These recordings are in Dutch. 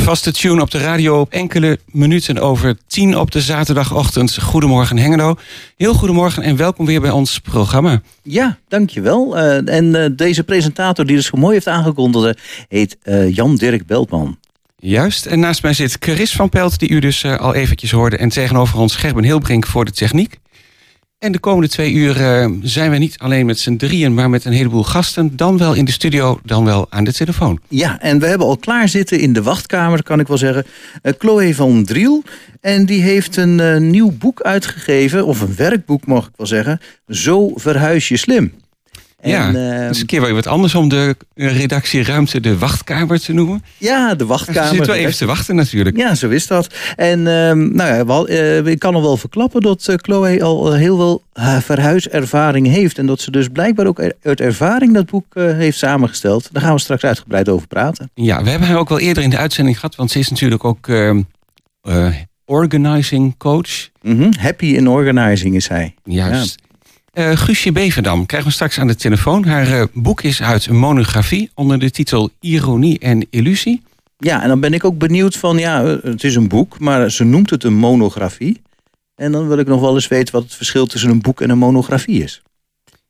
De vaste tune op de radio op enkele minuten over tien op de zaterdagochtend. Goedemorgen Hengelo. Heel goedemorgen en welkom weer bij ons programma. Ja, dankjewel. Uh, en uh, deze presentator die dus zo mooi heeft aangekondigd heet uh, Jan-Dirk Beltman. Juist, en naast mij zit Chris van Pelt, die u dus al eventjes hoorde. En tegenover ons Gerben Hilbrink voor de techniek. En de komende twee uur uh, zijn we niet alleen met z'n drieën, maar met een heleboel gasten. Dan wel in de studio, dan wel aan de telefoon. Ja, en we hebben al klaar zitten in de wachtkamer, kan ik wel zeggen. Uh, Chloe van Driel. En die heeft een uh, nieuw boek uitgegeven, of een werkboek mag ik wel zeggen. Zo verhuis je slim. Ja, en, uh, is een keer wel wat anders om de redactieruimte de wachtkamer te noemen. Ja, de wachtkamer. Je zit wel even te wachten natuurlijk. Ja, zo is dat. En uh, nou ja, wel, uh, ik kan al wel verklappen dat uh, Chloe al heel veel verhuiservaring heeft. En dat ze dus blijkbaar ook uit ervaring dat boek heeft samengesteld. Daar gaan we straks uitgebreid over praten. Ja, we hebben haar ook wel eerder in de uitzending gehad. Want ze is natuurlijk ook ehm, organizing coach. Mm -hmm. Happy in organizing is hij. Juist. Uh, Guusje Bevendam krijgen we straks aan de telefoon. Haar uh, boek is uit een monografie onder de titel Ironie en Illusie. Ja, en dan ben ik ook benieuwd van, ja, het is een boek, maar ze noemt het een monografie. En dan wil ik nog wel eens weten wat het verschil tussen een boek en een monografie is.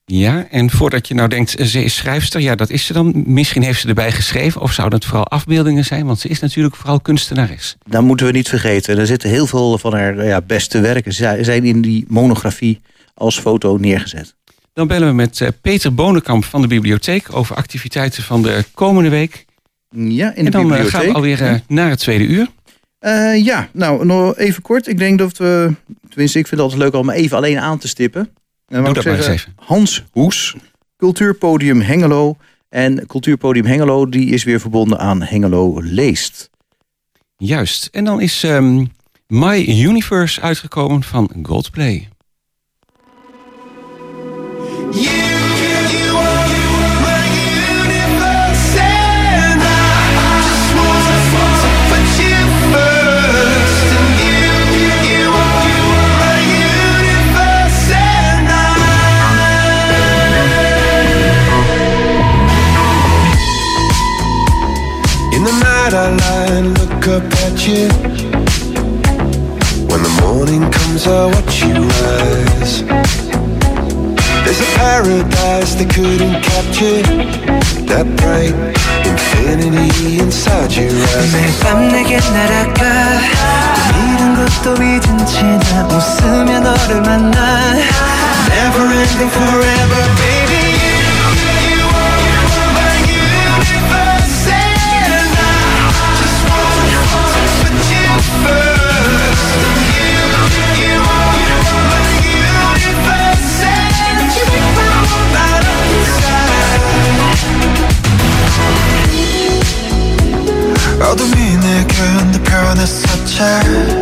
Ja, en voordat je nou denkt, ze is schrijfster, ja, dat is ze dan. Misschien heeft ze erbij geschreven, of zouden het vooral afbeeldingen zijn? Want ze is natuurlijk vooral kunstenares. Dat moeten we niet vergeten. Er zitten heel veel van haar ja, beste werken zijn in die monografie als foto neergezet. Dan bellen we met eh, Peter Bonenkamp van de bibliotheek over activiteiten van de komende week. Ja, in de en dan eh, bibliotheek. gaan we alweer uh, naar het tweede uur. Uh, ja, nou, nog even kort. Ik denk dat we, tenminste, ik vind het altijd leuk om even alleen aan te stippen. En Doe dat zeggen, maar eens even. Hans Hoes, Cultuurpodium Hengelo. En Cultuurpodium Hengelo, die is weer verbonden aan Hengelo Leest. Juist. En dan is um, My Universe uitgekomen van Goldplay. When the morning comes, I watch you rise. There's a paradise they couldn't capture That bright infinity inside your eyes 매일 밤 내게 날아가 꿈이란 것도 잊은 채나 웃으며 너를 만나 Never ending forever baby 변했었지.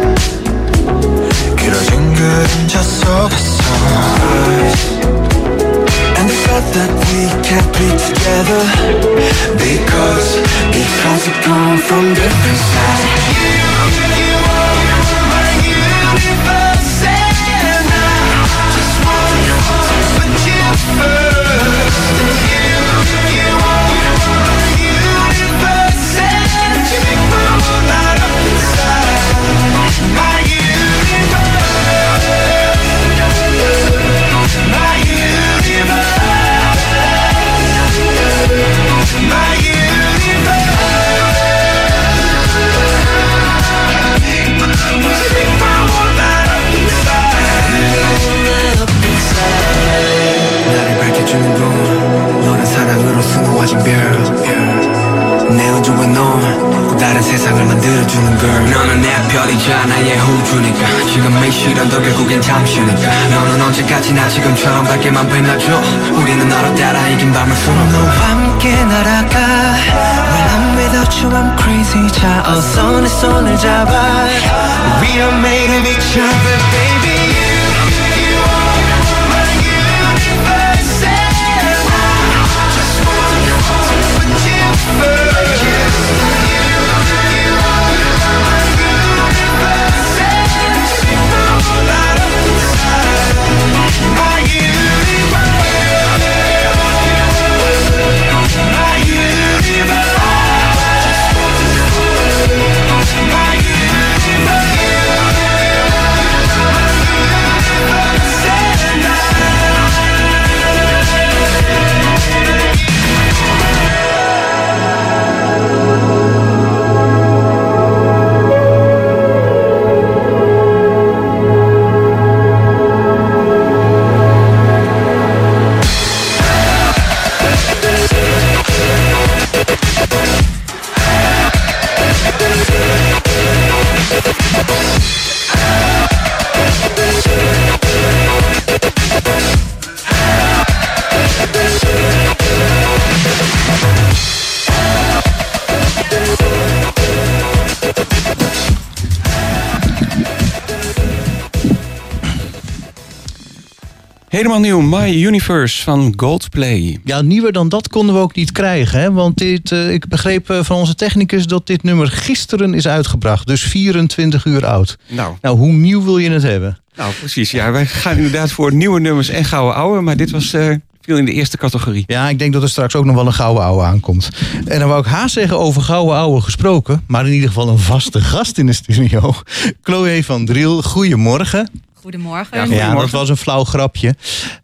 Helemaal nieuw, My Universe van Goldplay. Ja, nieuwer dan dat konden we ook niet krijgen. Hè? Want dit, uh, ik begreep uh, van onze technicus dat dit nummer gisteren is uitgebracht. Dus 24 uur oud. Nou, nou hoe nieuw wil je het hebben? Nou, precies. Ja, wij gaan inderdaad voor nieuwe nummers en gouden ouwe. Maar dit was uh, viel in de eerste categorie. Ja, ik denk dat er straks ook nog wel een gouden ouwe aankomt. En dan wou ik haast zeggen over gouden ouwe gesproken. Maar in ieder geval een vaste gast in de studio. Chloe van Driel, goedemorgen. Goedemorgen. Ja, dat was een flauw grapje.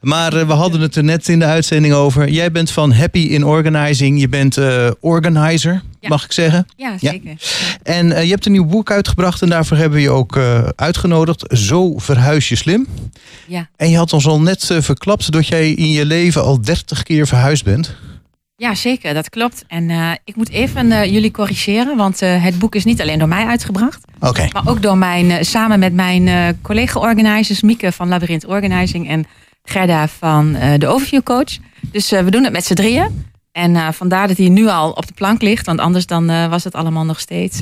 Maar uh, we hadden het er net in de uitzending over. Jij bent van Happy in Organizing. Je bent uh, organizer, ja. mag ik zeggen? Ja, zeker. Ja. En uh, je hebt een nieuw boek uitgebracht en daarvoor hebben we je ook uitgenodigd. Zo verhuis je slim. Ja. En je had ons al net verklapt dat jij in je leven al 30 keer verhuisd bent. Ja, zeker, dat klopt. En uh, ik moet even uh, jullie corrigeren, want uh, het boek is niet alleen door mij uitgebracht. Okay. Maar ook door mijn, samen met mijn collega-organizers, Mieke van Labyrinth Organizing en Gerda van de Overview Coach. Dus we doen het met z'n drieën. En vandaar dat hij nu al op de plank ligt, want anders dan was het allemaal nog steeds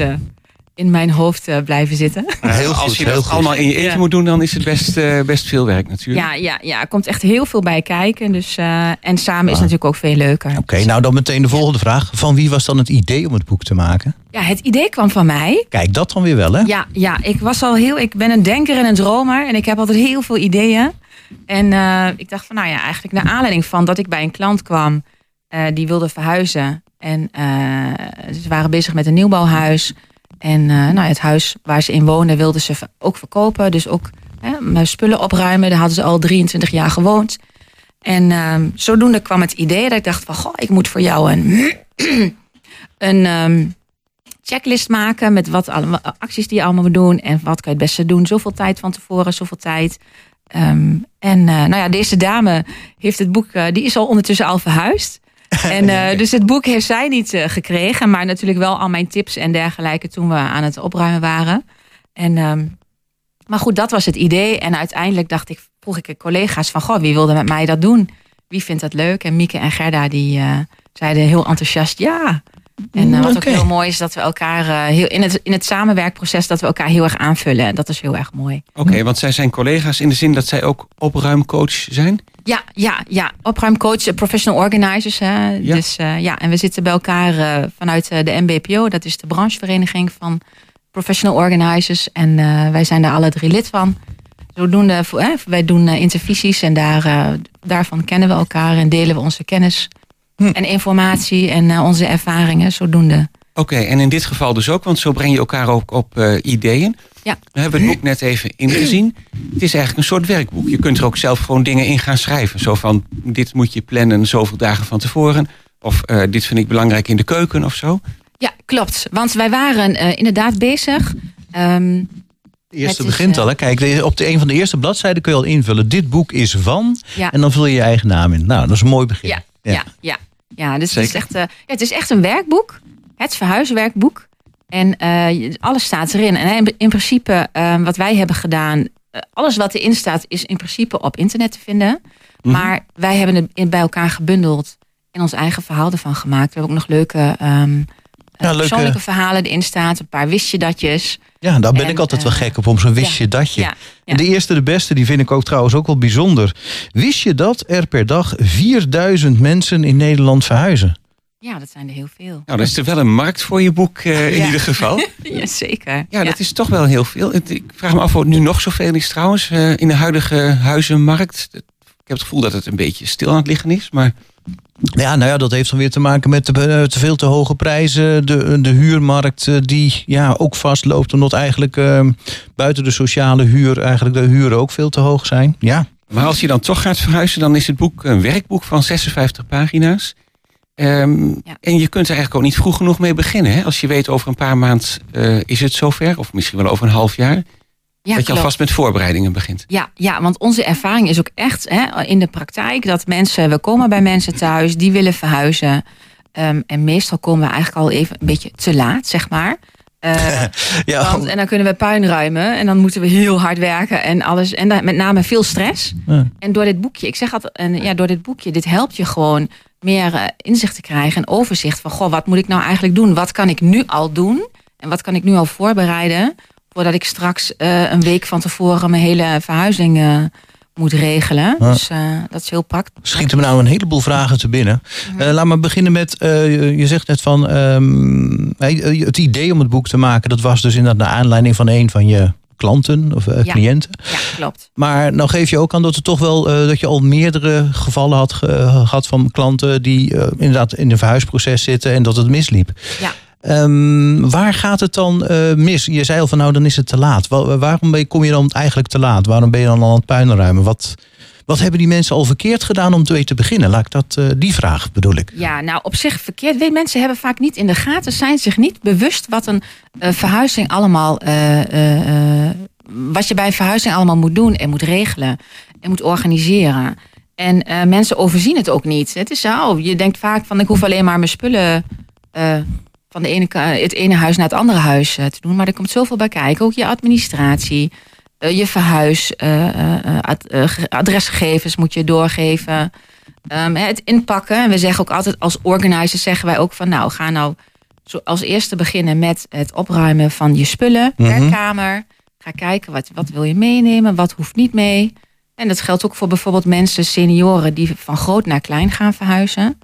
in mijn hoofd uh, blijven zitten. Heel goed, Als je dat allemaal in je eentje ja. moet doen, dan is het best, uh, best veel werk natuurlijk. Ja, ja, ja, er komt echt heel veel bij kijken. Dus, uh, en samen is natuurlijk ook veel leuker. Oké, okay, nou dan meteen de volgende vraag. Van wie was dan het idee om het boek te maken? Ja, het idee kwam van mij. Kijk, dat dan weer wel, hè? Ja, ja ik was al heel. Ik ben een denker en een dromer. En ik heb altijd heel veel ideeën. En ik dacht van, nou ja, eigenlijk naar aanleiding van dat ik bij een klant kwam die wilde verhuizen. En ze waren bezig met een nieuwbouwhuis. En uh, nou, het huis waar ze in woonden wilden ze ook verkopen. Dus ook hè, spullen opruimen. Daar hadden ze al 23 jaar gewoond. En uh, zodoende kwam het idee dat ik dacht van... Goh, ik moet voor jou een, een um, checklist maken... met wat alle, acties die je allemaal moet doen. En wat kan je het beste doen. Zoveel tijd van tevoren, zoveel tijd. Um, en uh, nou ja, deze dame heeft het boek... die is al ondertussen al verhuisd. En, uh, dus het boek heeft zij niet uh, gekregen, maar natuurlijk wel al mijn tips en dergelijke toen we aan het opruimen waren. En, um, maar goed, dat was het idee. En uiteindelijk dacht ik, vroeg ik collega's van, goh, wie wilde met mij dat doen? Wie vindt dat leuk? En Mieke en Gerda die uh, zeiden heel enthousiast ja. En wat okay. ook heel mooi is dat we elkaar heel, in, het, in het samenwerkproces dat we elkaar heel erg aanvullen. En dat is heel erg mooi. Oké, okay, want zij zijn collega's in de zin dat zij ook opruimcoach zijn? Ja, ja, ja. opruimcoach, professional organizers. Hè. Ja. Dus uh, ja, en we zitten bij elkaar uh, vanuit de MBPO, dat is de branchevereniging van professional organizers. En uh, wij zijn daar alle drie lid van. Zodoende, hè, wij doen intervisies en daar, daarvan kennen we elkaar en delen we onze kennis hm. en informatie en onze ervaringen. Zodoende. Oké, okay, en in dit geval dus ook, want zo breng je elkaar ook op uh, ideeën. Ja. We hebben het boek net even ingezien. Het is eigenlijk een soort werkboek. Je kunt er ook zelf gewoon dingen in gaan schrijven. Zo van, dit moet je plannen zoveel dagen van tevoren. Of uh, dit vind ik belangrijk in de keuken of zo. Ja, klopt. Want wij waren uh, inderdaad bezig... Um, de eerste begint al. Hè? Kijk, op de een van de eerste bladzijden kun je al invullen. Dit boek is van. Ja. En dan vul je je eigen naam in. Nou, dat is een mooi begin. Ja, ja, ja. ja. Ja dus het is, echt, uh, ja, het is echt een werkboek. Het verhuiswerkboek. En uh, alles staat erin. En in principe, uh, wat wij hebben gedaan, uh, alles wat erin staat, is in principe op internet te vinden. Mm -hmm. Maar wij hebben het bij elkaar gebundeld en ons eigen verhaal ervan gemaakt. We hebben ook nog leuke, um, ja, leuke... persoonlijke verhalen erin staan, een paar wist je datjes. Ja, daar ben en, ik altijd wel gek op, om zo'n wist je datje. Ja, ja. En de eerste, de beste, die vind ik ook trouwens ook wel bijzonder. Wist je dat er per dag 4000 mensen in Nederland verhuizen? Ja, dat zijn er heel veel. Nou, dan is er wel een markt voor je boek uh, in ja. ieder geval. ja, zeker. Ja, ja, dat is toch wel heel veel. Ik vraag me af of het nu nog zoveel is trouwens uh, in de huidige huizenmarkt. Ik heb het gevoel dat het een beetje stil aan het liggen is, maar... Ja, nou ja, dat heeft dan weer te maken met de, uh, te veel te hoge prijzen. De, de huurmarkt uh, die ja, ook vastloopt. Omdat eigenlijk uh, buiten de sociale huur eigenlijk de huren ook veel te hoog zijn. Ja. Maar als je dan toch gaat verhuizen, dan is het boek een werkboek van 56 pagina's. Um, ja. En je kunt er eigenlijk ook niet vroeg genoeg mee beginnen. Hè? Als je weet over een paar maanden uh, is het zover, of misschien wel over een half jaar. Ja, dat je alvast met voorbereidingen begint. Ja, ja, want onze ervaring is ook echt hè, in de praktijk dat mensen, we komen bij mensen thuis, die willen verhuizen. Um, en meestal komen we eigenlijk al even een beetje te laat, zeg maar. Uh, ja. want, en dan kunnen we puin ruimen en dan moeten we heel hard werken en alles. En dan, met name veel stress. Ja. En door dit boekje, ik zeg altijd, en ja, door dit boekje, dit helpt je gewoon meer uh, inzicht te krijgen en overzicht van, goh, wat moet ik nou eigenlijk doen? Wat kan ik nu al doen? En wat kan ik nu al voorbereiden? Voordat ik straks uh, een week van tevoren mijn hele verhuizing uh, moet regelen. Ja. Dus eh, dat is heel praktisch. Schieten me nou een heleboel vragen te binnen. Mhm. Eh, laat me beginnen met, eh, je- je zegt net van, ehm, het idee om het boek te maken, dat was dus inderdaad naar aanleiding van een van je klanten of eh, Ja. cliënten. Ja, klopt. Maar nou geef je ook aan dat er toch wel eh, dat je al meerdere gevallen had ge- gehad van klanten die eh, inderdaad in een verhuisproces zitten en dat het misliep. Ja. Ehm, waar gaat het dan eh, mis? Je zei al van nou dan is het te laat. Wa- waarom ben kom je dan eigenlijk te laat? Waarom ben je dan al aan het puinruimen? Wat, wat hebben die mensen al verkeerd gedaan om te beginnen? Laat ik dat, eh, die vraag bedoel ik. Ja, nou op zich verkeerd. Mensen hebben vaak niet in de gaten, zijn zich niet bewust wat een eh, verhuizing allemaal, wat je bij een verhuizing allemaal moet doen en moet regelen en moet organiseren. En mensen overzien het ook niet. Het is zo, je denkt vaak van ik hoef alleen maar mijn spullen van de ene, het ene huis naar het andere huis eh, te doen. Maar er komt zoveel bij kijken. Ook je administratie, eh, je verhuis, eh, ad- ge- adresgegevens moet je doorgeven. Ehm, het inpakken. En we zeggen ook altijd als organizers zeggen wij ook van nou ga nou als eerste beginnen met het opruimen van je spullen per Mhm. kamer. Ga kijken wat, wat wil je meenemen, wat hoeft niet mee. En dat geldt ook voor bijvoorbeeld mensen, senioren, die van groot naar klein gaan verhuizen.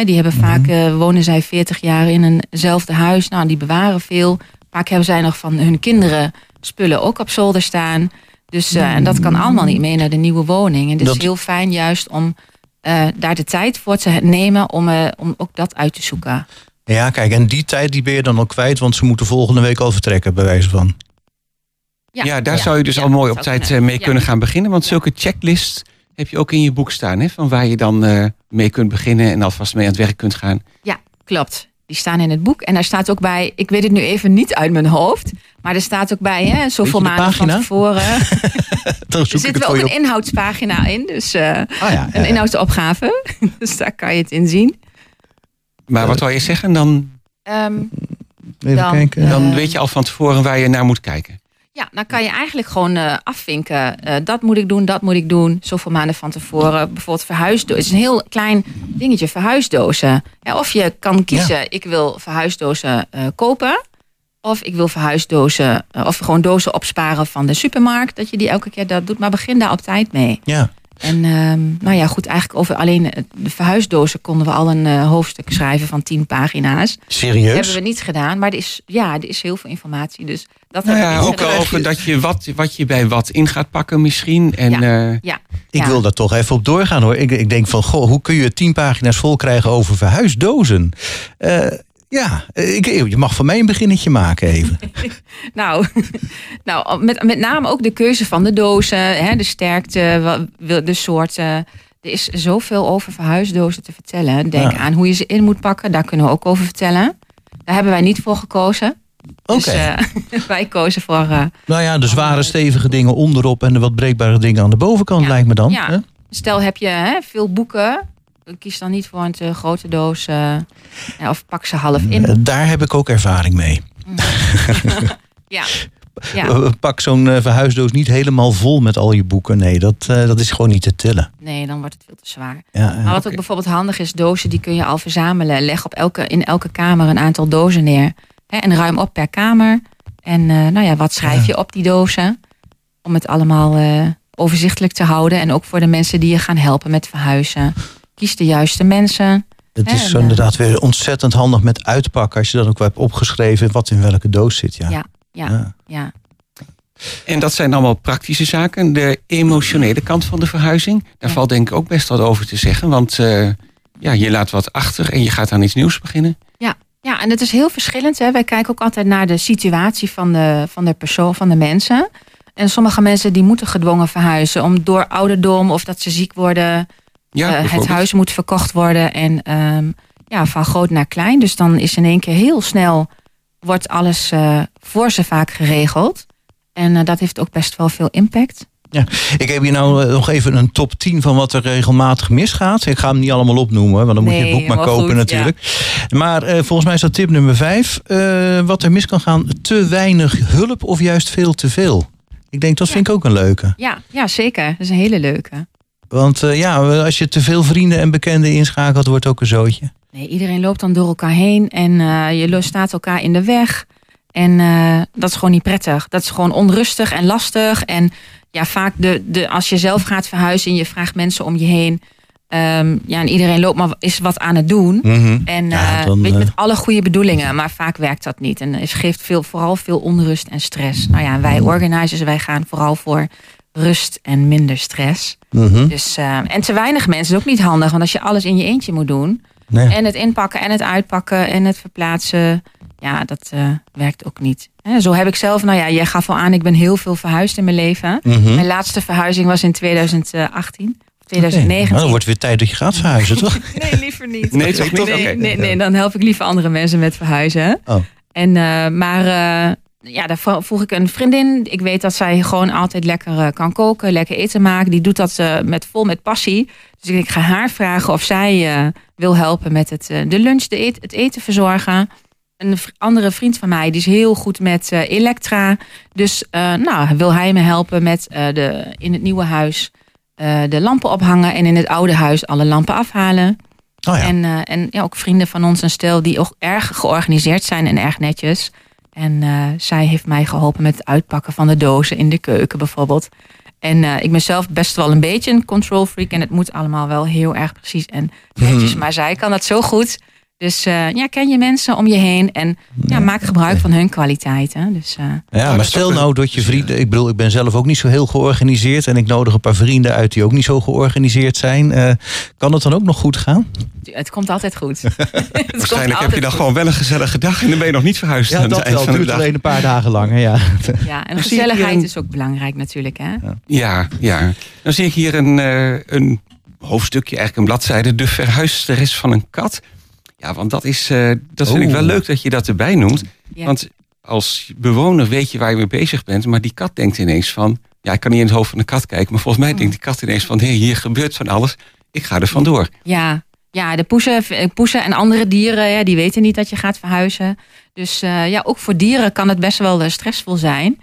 Die hebben vaak, eh, wonen zij 40 jaar in eenzelfde huis. Nou, die bewaren veel. Vaak hebben zij nog van hun kinderen spullen ook op zolder staan. Dus, eh, en dat kan allemaal niet mee naar de nieuwe woning. En het Dat- is heel fijn juist om eh, daar de tijd voor te nemen om, eh, om ook dat uit te zoeken. Ja, kijk, en die tijd die ben je dan al kwijt, want ze moeten volgende week al vertrekken, bij wijze van. Ja, daar ja, zou je dus ja, al mooi op tijd kunnen. mee Ja. kunnen gaan beginnen. Want zulke checklists heb je ook in je boek staan. Hè, van waar je dan eh, mee kunt beginnen en alvast mee aan het werk kunt gaan. Ja, klopt. Die staan in het boek. En daar staat ook bij, ik weet het nu even niet uit mijn hoofd. Maar er staat ook bij, hè, zoveel maanden van pagina? tevoren. Er zit wel een op. inhoudspagina in. Dus eh, Ah, ja, ja, een ja. inhoudsopgave. dus daar kan je het in zien. Maar wat wil je zeggen? Dan, Ehm, Even dan- kijken. dan Eh, weet je al van tevoren waar je naar moet kijken. Ja, dan kan je eigenlijk gewoon eh, afvinken. Eh, dat moet ik doen, dat moet ik doen. Zoveel maanden van tevoren. Bijvoorbeeld verhuisdozen. Het is een heel klein dingetje, verhuisdozen. Ja, of je kan kiezen, ik wil verhuisdozen eh, kopen. Of ik wil verhuisdozen, of gewoon dozen opsparen van de supermarkt. Dat je die elke keer dat doet. Maar begin daar op tijd mee. Ja. En ehm, nou ja, goed, eigenlijk over alleen de verhuisdozen konden we al een eh, hoofdstuk schrijven van 10 pagina's. Serieus? Hebben we niet gedaan, maar er is, ja, er is heel veel informatie. Dus dat Nou hebben ja, ook gedaan. over dat je wat, wat je bij wat in gaat pakken misschien. En, Ja. eh, Ja, Ik ja. wil daar toch even op doorgaan hoor. Ik, ik denk van, goh, hoe kun je tien pagina's vol krijgen over verhuisdozen? Eh, ja, ik, je mag van mij een beginnetje maken even. Nou, nou met, met name ook de keuze van de dozen, hè, de sterkte, de soorten. Er is zoveel over verhuisdozen te vertellen. Denk Ja. aan hoe je ze in moet pakken, daar kunnen we ook over vertellen. Daar hebben wij niet voor gekozen. Oké. Dus eh, wij kozen voor. eh, nou ja, de zware stevige dingen onderop en de wat breekbare dingen aan de bovenkant Ja. lijkt me dan. Ja. hè? Stel heb je hè, veel boeken, kies dan niet voor een te grote doos. eh, of pak ze half in. Eh, Daar heb ik ook ervaring mee. Ja, ja. Eh, Pak zo'n eh, verhuisdoos niet helemaal vol met al je boeken. Nee, dat, eh, dat is gewoon niet te tillen. nee, dan wordt het veel te zwaar. Ja, eh, Maar wat ook bijvoorbeeld handig is, dozen die kun je al verzamelen. Leg op elke, in elke kamer een aantal dozen neer. Hè, en ruim op per kamer. En eh, nou ja, wat schrijf je op die dozen? Om het allemaal eh, overzichtelijk te houden. En ook voor de mensen die je gaan helpen met verhuizen. Kies de juiste mensen. het is zo eh, inderdaad weer ontzettend handig met uitpakken. Als je dan ook hebt opgeschreven wat in welke doos zit. Ja. Ja. Ja, Ja. ja. En dat zijn allemaal praktische zaken. De emotionele kant van de verhuizing. Daar Ja. valt denk ik ook best wat over te zeggen. Want eh, ja, je laat wat achter en je gaat aan iets nieuws beginnen. Ja, en het is heel verschillend. Hè. Wij kijken ook altijd naar de situatie van de, van de persoon, van de mensen. En sommige mensen die moeten gedwongen verhuizen om door ouderdom of dat ze ziek worden. Ja, Eh, het huis moet verkocht worden en ehm, ja, van groot naar klein. Dus dan is in één keer heel snel wordt alles eh, voor ze vaak geregeld. En eh, dat heeft ook best wel veel impact. Ik heb hier nou nog even een top 10 van wat er regelmatig misgaat. Ik ga hem niet allemaal opnoemen, want dan moet je het boek maar kopen goed, natuurlijk. Maar eh, volgens mij is dat tip nummer 5. wat er mis kan gaan, te weinig hulp of juist veel te veel. Ik denk, dat Ja. vind ik ook een leuke. Ja, ja zeker. Dat is een hele leuke. Want eh, ja, als je te veel vrienden en bekenden inschakelt, wordt het ook een zootje. Nee, iedereen loopt dan door elkaar heen en eh, je staat elkaar in de weg. En eh, dat is gewoon niet prettig. Dat is gewoon onrustig en lastig. En ja, vaak de, de, als je zelf gaat verhuizen en je vraagt mensen om je heen. ehm, ja, en iedereen loopt maar is wat aan het doen. Mhm. En Ja, eh, dan, weet je, met alle goede bedoelingen, maar vaak werkt dat niet. En het geeft veel, vooral veel onrust en stress. Nou ja, wij organizers, wij gaan vooral voor rust en minder stress. Mhm. Dus, eh, en te weinig mensen is ook niet handig, want als je alles in je eentje moet doen, Nee. en het inpakken en het uitpakken en het verplaatsen, ja, dat eh, werkt ook niet. Hè, zo heb ik zelf, nou ja, jij gaf al aan, ik ben heel veel verhuisd in mijn leven. Mhm. Mijn laatste verhuizing was in 2018, of Oké. 2019. Nou, dan wordt het weer tijd dat je gaat verhuizen, toch? Nee, liever niet. Nee, toch niet? Nee, nee, dan help ik liever andere mensen met verhuizen. Oh. En, eh, maar eh, ja, daar vroeg ik een vriendin. Ik weet dat zij gewoon altijd lekker eh, kan koken, lekker eten maken. Die doet dat eh, met, vol met passie. Dus ik ga haar vragen of zij eh, wil helpen met het, de lunch, de eet, het eten verzorgen. Een andere vriend van mij die is heel goed met elektra. Dus nou, wil hij me helpen met de, in het nieuwe huis de lampen ophangen. En in het oude huis alle lampen afhalen. Oh ja. En, en ja, ook vrienden van ons, een stel die ook erg georganiseerd zijn en erg netjes. En eh, zij heeft mij geholpen met het uitpakken van de dozen in de keuken bijvoorbeeld. En eh, ik ben zelf best wel een beetje een control freak. En het moet allemaal wel heel erg precies en netjes. Maar zij kan dat zo goed. Dus eh, ja, ken je mensen om je heen. En ja, maak gebruik van hun kwaliteiten. Dus, eh, Ja, dat maar is stel nou dat je vrienden... Ik bedoel, ik ben zelf ook niet zo heel georganiseerd... en ik nodig een paar vrienden uit die ook niet zo georganiseerd zijn. Eh, kan het dan ook nog goed gaan? het komt altijd goed. Waarschijnlijk heb je dan goed. gewoon wel een gezellige dag en dan ben je nog niet verhuisd. aan het eind van de duurt alleen een paar dagen lang. hè, Ja. Ja, en gezelligheid een- is ook belangrijk natuurlijk. Hè? Ja, ja. Dan zie ik hier een, eh, een hoofdstukje, eigenlijk een bladzijde. De verhuisstress van een kat. Ja, want dat, is, eh, dat vind ik Oh. wel leuk dat je dat erbij noemt. Ja. Want als bewoner weet je waar je mee bezig bent. Maar die kat denkt ineens van... Ja, ik kan niet in het hoofd van een kat kijken. Maar volgens mij denkt die kat ineens van... Hé, hier gebeurt van alles. Ik ga er vandoor. Ja, ja de poezen, poezen en andere dieren, ja, die weten niet dat je gaat verhuizen. Dus eh, ja, ook voor dieren kan het best wel eh, stressvol zijn.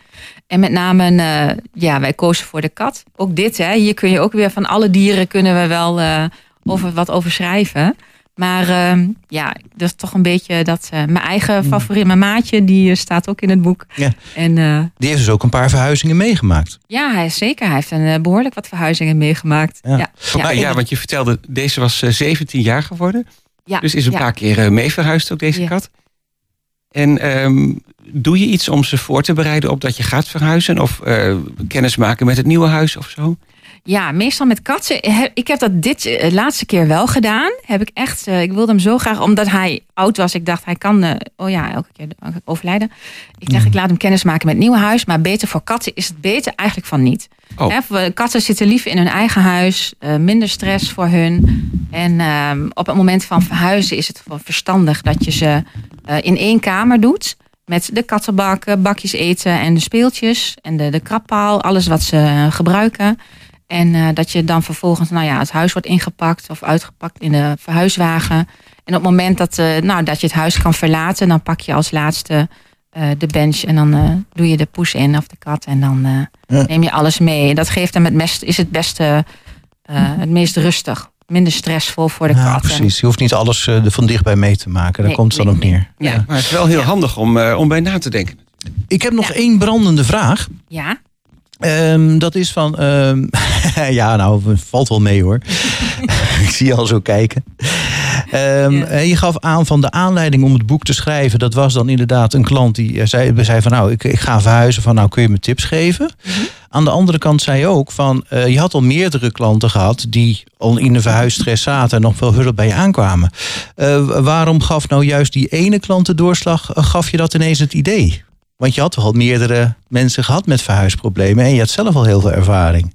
En met name, eh, ja, wij kozen voor de kat. Ook dit, hè, hier kun je ook weer van alle dieren kunnen we wel eh, over, wat over schrijven. Maar eh, ja, dat is toch een beetje dat eh, mijn eigen favoriet, mijn maatje, die eh, staat ook in het boek. Ja. En eh, Die heeft dus ook een paar verhuizingen meegemaakt. ja, hij is zeker. Hij heeft een eh, behoorlijk wat verhuizingen meegemaakt. Ja. Ja, ja, want je vertelde, deze was eh, 17 jaar geworden. ja, Dus is een ja. paar keer eh, mee verhuisd ook deze Ja. kat. En ehm, doe je iets om ze voor te bereiden op dat je gaat verhuizen? Of eh, kennis maken met het nieuwe huis of zo? Ja, meestal met katten. Ik heb dat dit eh, laatste keer wel gedaan. Heb ik echt. eh, Ik wilde hem zo graag, omdat hij oud was. Ik dacht, hij kan. eh, Oh ja, elke keer overlijden. Ik dacht, ik laat hem kennis maken met het nieuwe huis. Maar beter voor katten is het beter eigenlijk van niet. Oh. Katten zitten liever in hun eigen huis. minder stress voor hun. En ehm, op het moment van verhuizen is het verstandig dat je ze in één kamer doet. Met de kattenbakken, bakjes eten en de speeltjes. En de, de krabpaal, alles wat ze gebruiken. En eh, dat je dan vervolgens, nou ja, het huis wordt ingepakt of uitgepakt in de verhuiswagen. En op het moment dat, eh, nou, dat je het huis kan verlaten, dan pak je als laatste eh, de bench en dan eh, doe je de poes in of de kat en dan eh, Ja. neem je alles mee. En dat geeft hem het is het beste, eh, het meest rustig. Minder stressvol voor de Ja, kat. Precies. Je hoeft niet alles van dichtbij mee te maken. Daar Nee, komt het dan nee, op nee. neer. Ja. Maar het is wel heel Ja. handig om, eh, om bij na te denken. Ik heb nog Ja. één brandende vraag. ja, Ehm, dat is van. ehm, ja, nou, valt wel mee hoor. ik zie je al zo kijken. Eh, Je gaf aan van de aanleiding om het boek te schrijven. Dat was dan inderdaad een klant die eh, zei, zei van nou, ik, ik ga verhuizen. Van nou, kun je me tips geven? Aan de andere kant zei je ook van, eh, je had al meerdere klanten gehad die al in de verhuisstress zaten en nog veel hulp bij je aankwamen. Waarom gaf nou juist die ene klant de doorslag? gaf je dat ineens het idee? Want je had toch al meerdere mensen gehad met verhuisproblemen en je had zelf al heel veel ervaring.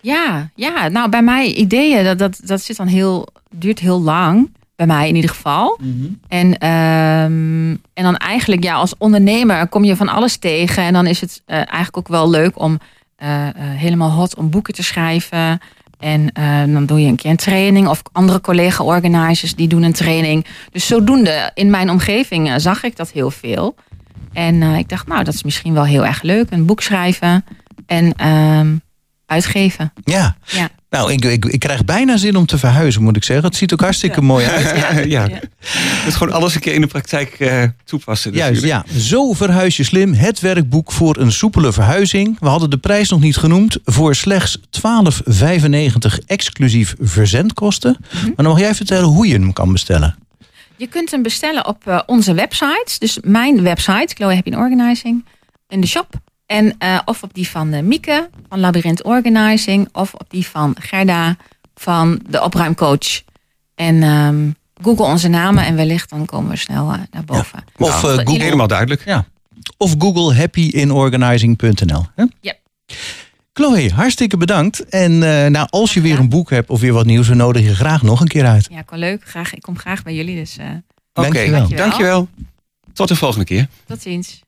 Ja, ja, nou bij mij ideeën, dat, dat, dat zit dan heel, duurt heel lang. Bij mij in ieder geval. En, ehm, en dan eigenlijk, ja, als ondernemer kom je van alles tegen. En dan is het eh, eigenlijk ook wel leuk om eh, eh, helemaal hot om boeken te schrijven. En dan doe je een keer een training. Of andere collega-organizers die doen een training. Dus zodoende, in mijn omgeving zag ik dat heel veel. En eh, ik dacht, nou, dat is misschien wel heel erg leuk. Een boek schrijven. En ehm, uitgeven. Ja. Ja. Nou, ik, ik, ik krijg bijna zin om te verhuizen, moet ik zeggen. Het ziet ook hartstikke mooi uit. Ja, ja. Ja. Gewoon alles een keer in de praktijk eh, toepassen. Juist, natuurlijk. ja. Zo verhuis je slim. Het werkboek voor een soepele verhuizing. We hadden de prijs nog niet genoemd. Voor slechts 12,95 exclusief verzendkosten. Maar dan mag jij vertellen hoe je hem kan bestellen. Je kunt hem bestellen op eh, onze websites. Dus mijn website, Chloe Happy in Organizing, in de shop. En, eh, of op die van eh, Mieke van Labyrinth Organizing. Of op die van Gerda van de opruimcoach. En ehm, google onze namen en wellicht dan komen we snel naar boven. Of, Google- Helemaal duidelijk. ja. of Google happyinorganizing.nl. Ja. Chloe, hartstikke bedankt. En eh, nou, als je weer een boek hebt of weer wat nieuws, we nodigen je graag nog een keer uit. Ja, kan leuk. Graag, ik kom graag bij jullie. Dus eh, Oké, dankjewel. Tot de volgende keer. tot ziens.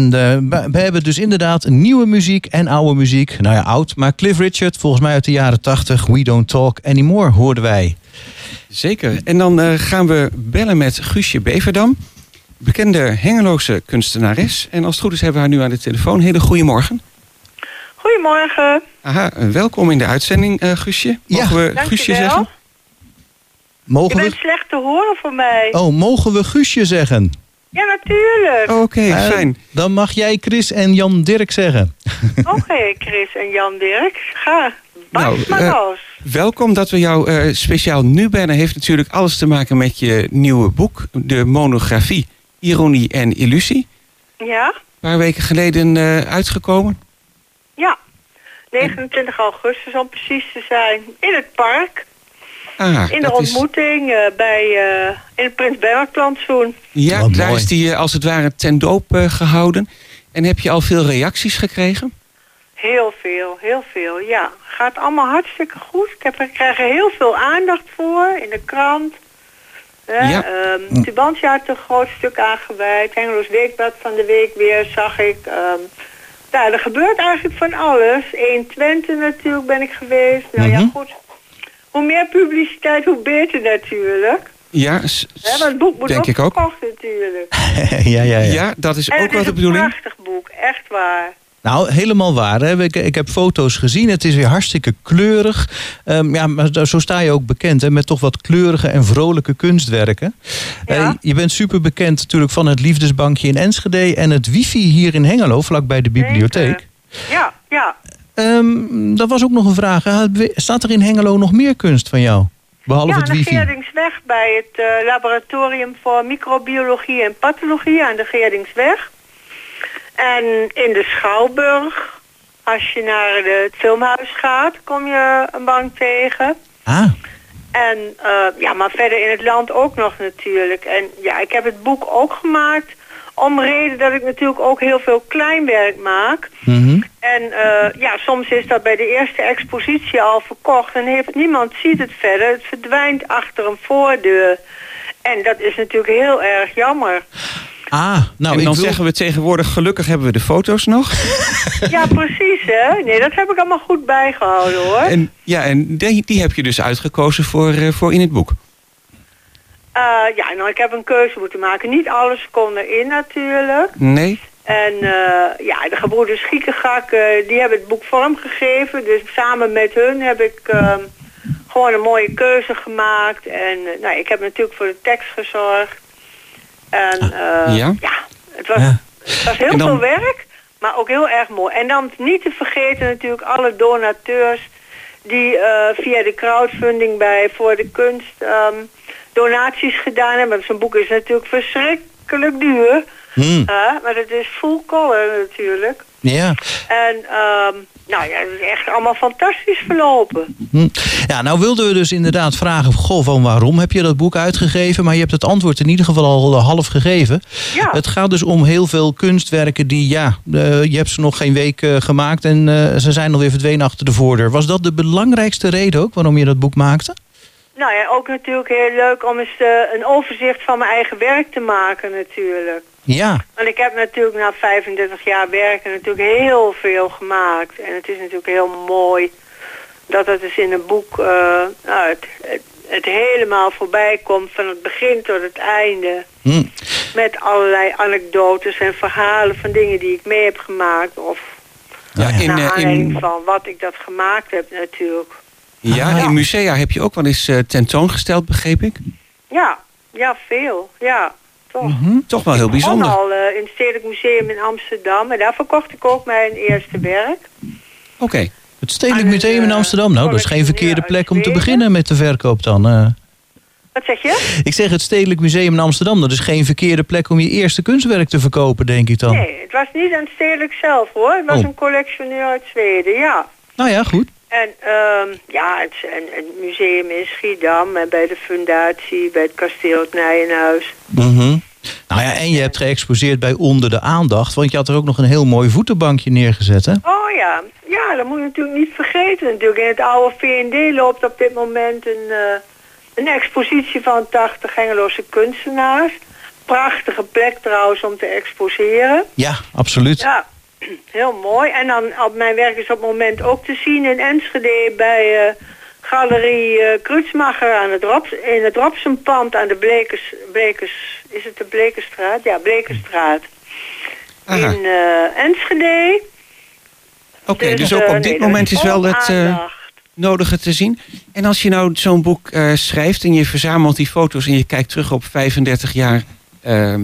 En eh, we hebben dus inderdaad nieuwe muziek en oude muziek. Nou ja, oud, maar Cliff Richard, volgens mij uit de jaren 80. We Don't Talk Anymore, hoorden wij. Zeker. En dan eh, gaan we bellen met Guusje Beverdam. Bekende Hengeloze kunstenares. En als het goed is hebben we haar nu aan de telefoon. Hele goede morgen. Goedemorgen. Aha, eh, welkom in de uitzending, eh, Guusje. Mogen we. Guusje zeggen? Je Mogen bent we... slecht te horen voor mij. Oh, mogen we Guusje zeggen? Ja, natuurlijk. Oké, fijn. Dan mag jij Chris en Jan Dirk zeggen. Oké, Chris en Jan Dirk. Ga. Bas Nou, maar eh, los. Welkom dat we jou eh, speciaal nu bellen. Heeft natuurlijk alles te maken met je nieuwe boek. De monografie Ironie en Illusie. Ja? Een paar weken geleden eh, uitgekomen. Ja. 29 augustus om precies te zijn. In het park. Ah, In de dat is- ontmoeting eh, bij, eh, in het Prins Bernhard plantsoen. Ja, Wat daar mooi. is die eh, als het ware ten doop eh, gehouden. En heb je al veel reacties gekregen? Heel veel, heel veel, ja. Gaat allemaal hartstikke goed. Ik, heb, ik krijg er heel veel aandacht voor in de krant. Hè? Ja. Ehm, Tubantia had er een groot stuk aan gewijd. Hengeloos Weekblad van de week weer, zag ik. Ehm ja, er gebeurt eigenlijk van alles. 1 Twente natuurlijk ben ik geweest. Nou ja, Mhm. goed. Hoe meer publiciteit, hoe beter natuurlijk. Ja? Want het boek moet denk ook ik ook. verkocht natuurlijk. ja, ja, ja. Ja, dat is En ook het wel is de een bedoeling. prachtig boek, echt waar. Nou, helemaal waar. Hè? Ik, ik heb foto's gezien. Het is weer hartstikke kleurig. Ehm, ja, maar zo sta je ook bekend hè, met toch wat kleurige en vrolijke kunstwerken. Ja. Eh, je bent super bekend natuurlijk van het Liefdesbankje in Enschede en het wifi hier in Hengelo, vlakbij de bibliotheek. Zeker. Ja, ja. Ehm dat was ook nog een vraag. Staat er in Hengelo nog meer kunst van jou? Behalve ja, het aan de wifi. Geerdingsweg bij het eh, laboratorium voor microbiologie en pathologie aan de Geerdingsweg. En in de Schouwburg, als je naar de- het filmhuis gaat, kom je een bank tegen. Ah, En eh, ja, maar verder in het land ook nog natuurlijk. En ja, ik heb het boek ook gemaakt om reden dat ik natuurlijk ook heel veel kleinwerk maak. mhm. En eh, ja, soms is dat bij de eerste expositie al verkocht en heeft niemand ziet het verder. Het verdwijnt achter een voordeur. En dat is natuurlijk heel erg jammer. ah nou, en dan wil... zeggen we tegenwoordig, gelukkig hebben we de foto's nog. Ja, precies hè. Nee, dat heb ik allemaal goed bijgehouden hoor. En, ja, en die, die heb je dus uitgekozen voor, eh, voor in het boek. Eh, ja, nou ik heb een keuze moeten maken. Niet alles kon erin natuurlijk. Nee? En eh, ja, de gebroeders Giekegak, eh, die hebben het boek vormgegeven. Dus samen met hun heb ik ehm, gewoon een mooie keuze gemaakt. En nou, ik heb natuurlijk voor de tekst gezorgd. En eh, Ja? het was, Ja. het was heel dan- veel werk, maar ook heel erg mooi. En dan niet te vergeten natuurlijk alle donateurs die via de crowdfunding bij Voor de Kunst ehm, donaties gedaan hebben. Zo'n boek is natuurlijk verschrikkelijk duur. Hmm, Ja, maar het is full color natuurlijk. ja. En ehm, nou ja, het is echt allemaal fantastisch verlopen. Hm. Ja, nou wilden we dus inderdaad vragen, goh, van waarom heb je dat boek uitgegeven? Maar je hebt het antwoord in ieder geval al eh, half gegeven. Ja, Het gaat dus om heel veel kunstwerken die, ja, eh, je hebt ze nog geen week eh, gemaakt en eh, ze zijn alweer verdwenen achter de voordeur. Was dat de belangrijkste reden ook waarom je dat boek maakte? Nou ja, ook natuurlijk heel leuk om eens eh, een overzicht van mijn eigen werk te maken natuurlijk. Ja, Want ik heb natuurlijk na 35 jaar werken natuurlijk heel veel gemaakt. En het is natuurlijk heel mooi dat het dus in een boek nou, het, het, het helemaal voorbij komt van het begin tot het einde. hm. Met allerlei anekdotes en verhalen van dingen die ik mee heb gemaakt. Of Ja, in, naar eh, aanleiding in, van wat ik dat gemaakt heb natuurlijk. Ja, Ah. in musea heb je ook wel eens eh, tentoongesteld, begreep ik. Ja, ja, veel. Ja, toch. Mhm. Toch wel heel Ik bijzonder. al eh, in het Stedelijk Museum in Amsterdam. En daar verkocht ik ook mijn eerste werk. Oké. Het Stedelijk Museum in Amsterdam. Nou, dat is geen verkeerde plek om te beginnen met de verkoop dan. eh. Wat zeg je? Ik zeg het Stedelijk Museum in Amsterdam. Dat is geen verkeerde plek om je eerste kunstwerk te verkopen, denk ik dan. Nee, het was niet aan het stedelijk zelf hoor. Het was Oh. een collectioneur uit Zweden, ja. Nou ja, goed. En ehm, ja, het, en, het museum in Schiedam en bij de fundatie, bij het kasteel het Nijenhuis. Mhm. Nou ja, en je hebt geëxposeerd bij Onder de Aandacht. Want je had er ook nog een heel mooi voetenbankje neergezet, hè? Oh ja, ja, dat moet je natuurlijk niet vergeten. Natuurlijk in het oude V&D loopt op dit moment een, eh, een expositie van 80 Hengeloze kunstenaars. prachtige plek trouwens om te exposeren. Ja, absoluut. Ja, heel mooi. En dan op mijn werk is op het moment ook te zien in Enschede bij eh, Galerie Krutsmacher aan het Rops, in het Robsenpand aan de Blekers, Blekers, is het de Blekerstraat? Ja, Blekerstraat. Aha. In eh, Enschede. Oké, dus ook eh, op dit nee, moment is wel het nodige te zien. En als je nou zo'n boek schrijft en je verzamelt die foto's en je kijkt terug op 35 jaar ehm,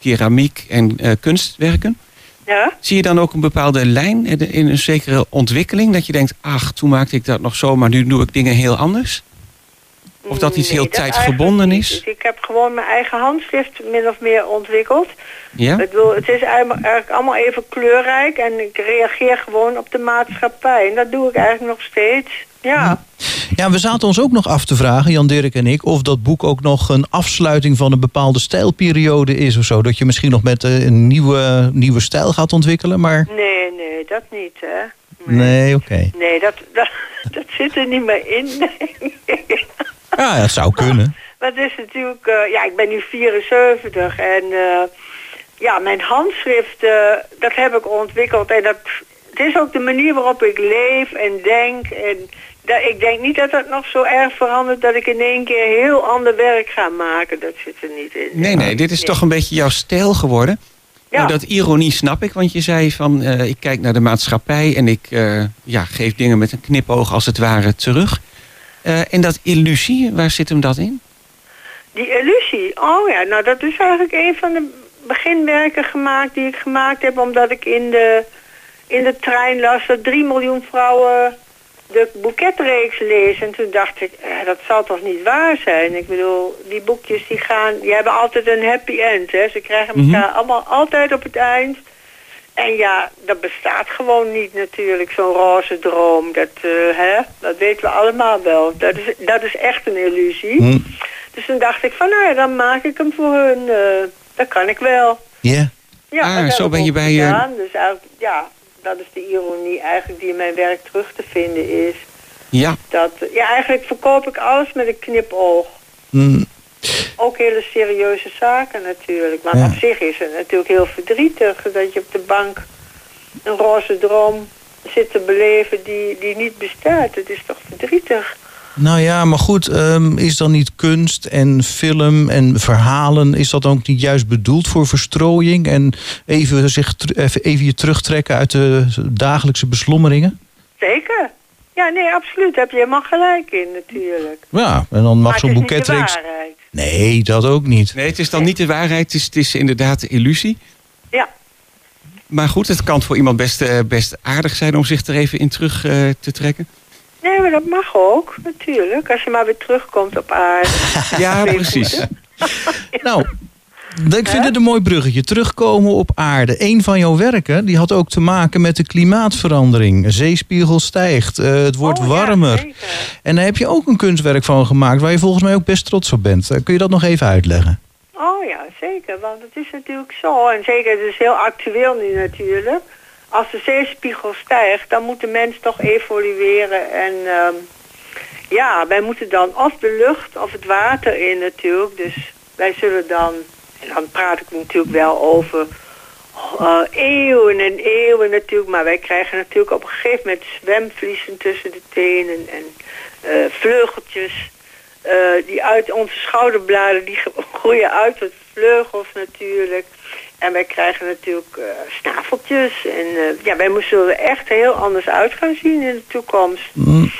keramiek en kunstwerken. Ja? Zie je dan ook een bepaalde lijn in een zekere ontwikkeling? Dat je denkt, ach, toen maakte ik dat nog zo, maar nu doe ik dingen heel anders? Of dat iets Nee, heel dat tijdgebonden is? Dus ik heb gewoon mijn eigen handschrift min of meer ontwikkeld. Ja? Ik bedoel, het is eigenlijk allemaal even kleurrijk en ik reageer gewoon op de maatschappij. En dat doe ik eigenlijk nog steeds. Ja. Ja, we zaten ons ook nog af te vragen, Jan Dirk en ik, of dat boek ook nog een afsluiting van een bepaalde stijlperiode is of zo. Dat je misschien nog met eh, een nieuwe, nieuwe stijl gaat ontwikkelen, maar Nee, nee, dat niet, hè. nee, oké. Nee, dat, dat, dat zit er niet meer in. Nee. Ja, dat zou kunnen. Maar het is natuurlijk, eh, ja, ik ben nu 74 en eh, ja, mijn handschrift, dat heb ik ontwikkeld. En dat, het is ook de manier waarop ik leef en denk. En dat, ik denk niet dat dat nog zo erg verandert dat ik in één keer heel ander werk ga maken. Dat zit er niet in. Nee, nee, dit is toch een beetje jouw stijl geworden. Ja. Nou, dat ironie snap ik, want je zei van eh, ik kijk naar de maatschappij en ik eh, ja, geef dingen met een knipoog als het ware terug. Eh, en dat illusie, waar zit hem dat in? Die illusie, oh ja, nou dat is eigenlijk een van de beginwerken gemaakt die ik gemaakt heb omdat ik in de, in de trein las dat 3 miljoen vrouwen de boeketreeks lezen. En toen dacht ik, eh, dat zal toch niet waar zijn? Ik bedoel, die boekjes die gaan, die hebben altijd een happy end. Hè? Ze krijgen elkaar allemaal altijd op het eind. En ja, dat bestaat gewoon niet natuurlijk, zo'n roze droom. Dat, eh, hè? dat weten we allemaal wel. Dat is, dat is echt een illusie. Hm. Dus toen dacht ik van, nou ja, dan maak ik hem voor hun. eh, dat kan ik wel. Ja. Ja, Ah, zo ben je bij, gedaan. Dus eigenlijk, ja, dat is de ironie eigenlijk die in mijn werk terug te vinden is. Ja, Dat, ja, eigenlijk verkoop ik alles met een knipoog. Hm. Ook hele serieuze zaken natuurlijk. Maar Ja. op zich is het natuurlijk heel verdrietig dat je op de bank een roze droom zit te beleven die, die niet bestaat. Het is toch verdrietig. Nou ja, maar goed, ehm, is dan niet kunst en film en verhalen, is dat ook niet juist bedoeld voor verstrooiing en even, zich, even, even je terugtrekken uit de dagelijkse beslommeringen? Zeker. Ja, nee, absoluut. Daar heb je helemaal gelijk in natuurlijk. Ja, en dan mag maar zo'n het is niet de boeketreeks. waarheid. Nee, dat ook niet. nee, het is dan niet de waarheid, het is, het is inderdaad de illusie. Ja. Maar goed, het kan voor iemand best, eh, best aardig zijn om zich er even in terug eh, te trekken. Nee, maar dat mag ook, natuurlijk. Als je maar weer terugkomt op aarde. Ja, precies. voeten. Nou, ik vind het een mooi bruggetje. Terugkomen op aarde. Een van jouw werken die had ook te maken met de klimaatverandering. Zeespiegel stijgt, eh, het wordt Oh, ja, warmer. en daar heb je ook een kunstwerk van gemaakt waar je volgens mij ook best trots op bent. Eh, kun je dat nog even uitleggen? Oh ja, zeker. Want het is natuurlijk zo. En zeker, het is heel actueel nu natuurlijk. Als de zeespiegel stijgt, dan moet de mens toch evolueren. En ehm, ja, wij moeten dan of de lucht of het water in natuurlijk. Dus wij zullen dan, en dan praat ik natuurlijk wel over eh, eeuwen en eeuwen natuurlijk. Maar wij krijgen natuurlijk op een gegeven moment zwemvliezen tussen de tenen en eh, vleugeltjes. eh, die uit onze schouderbladen, die groeien uit tot vleugels natuurlijk. En wij krijgen natuurlijk eh, snaveltjes. En eh, ja, wij zullen er echt heel anders uit gaan zien in de toekomst. Mm,